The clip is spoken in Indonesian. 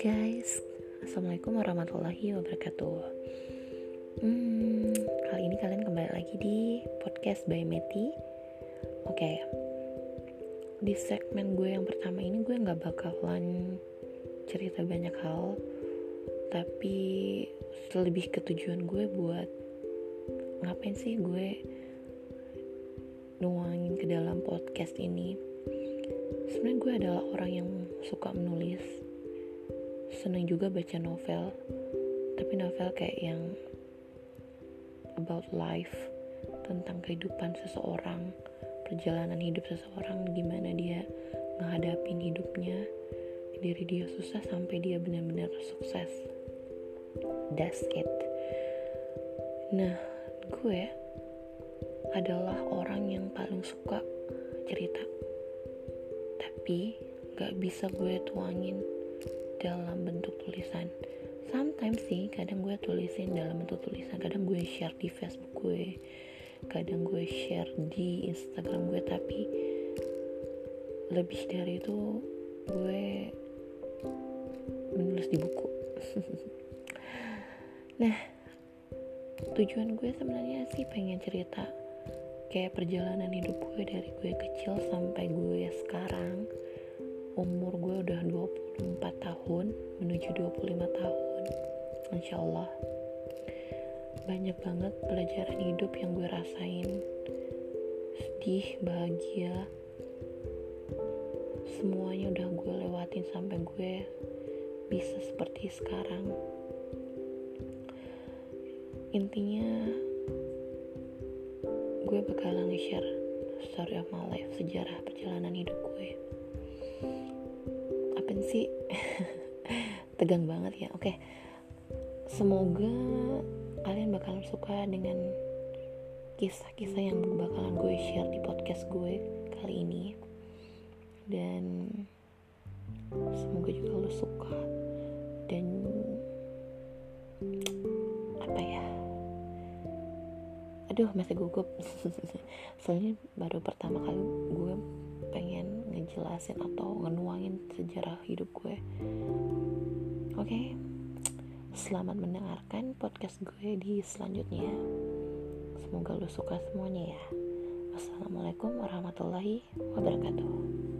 guys, Assalamualaikum warahmatullahi wabarakatuh. Hmm, Kali ini kalian kembali lagi di podcast by Meti. Oke. Okay. Di segmen gue yang pertama ini gue gak bakalan cerita banyak hal Tapi lebih ke tujuan gue buat Ngapain sih gue nuangin ke dalam podcast ini. Sebenarnya gue adalah orang yang suka menulis seneng juga baca novel. Tapi novel kayak yang about life tentang kehidupan seseorang perjalanan hidup seseorang gimana dia menghadapin hidupnya. Dari dia susah sampai dia benar-benar sukses. That's it. Nah gue adalah orang yang paling suka cerita. Tapi gak bisa gue tuangin dalam bentuk tulisan. Sometimes sih kadang gue tulisin dalam bentuk tulisan. Kadang gue share di facebook gue kadang gue share di instagram gue tapi lebih dari itu gue menulis di buku. Nah tujuan gue sebenarnya sih pengen cerita kayak perjalanan hidup gue dari gue kecil sampai gue 24 tahun menuju 25 tahun. Insya Allah. Banyak banget pelajaran hidup yang gue rasain. Sedih, bahagia. Semuanya udah gue lewatin sampai gue bisa seperti sekarang. Intinya gue bakalan nge-share story of my life sejarah perjalanan hidup gue apa sih. Tegang banget ya. Oke. Semoga kalian bakalan suka dengan kisah-kisah yang bakalan gue share di podcast gue kali ini. Dan semoga juga lo suka. Dan apa ya? Aduh masih gugup. Soalnya baru pertama kali gue pengen ngejelasin atau ngenuangin sejarah hidup gue. Oke okay? selamat mendengarkan podcast gue di selanjutnya. Semoga lo suka semuanya ya. Wassalamualaikum warahmatullahi wabarakatuh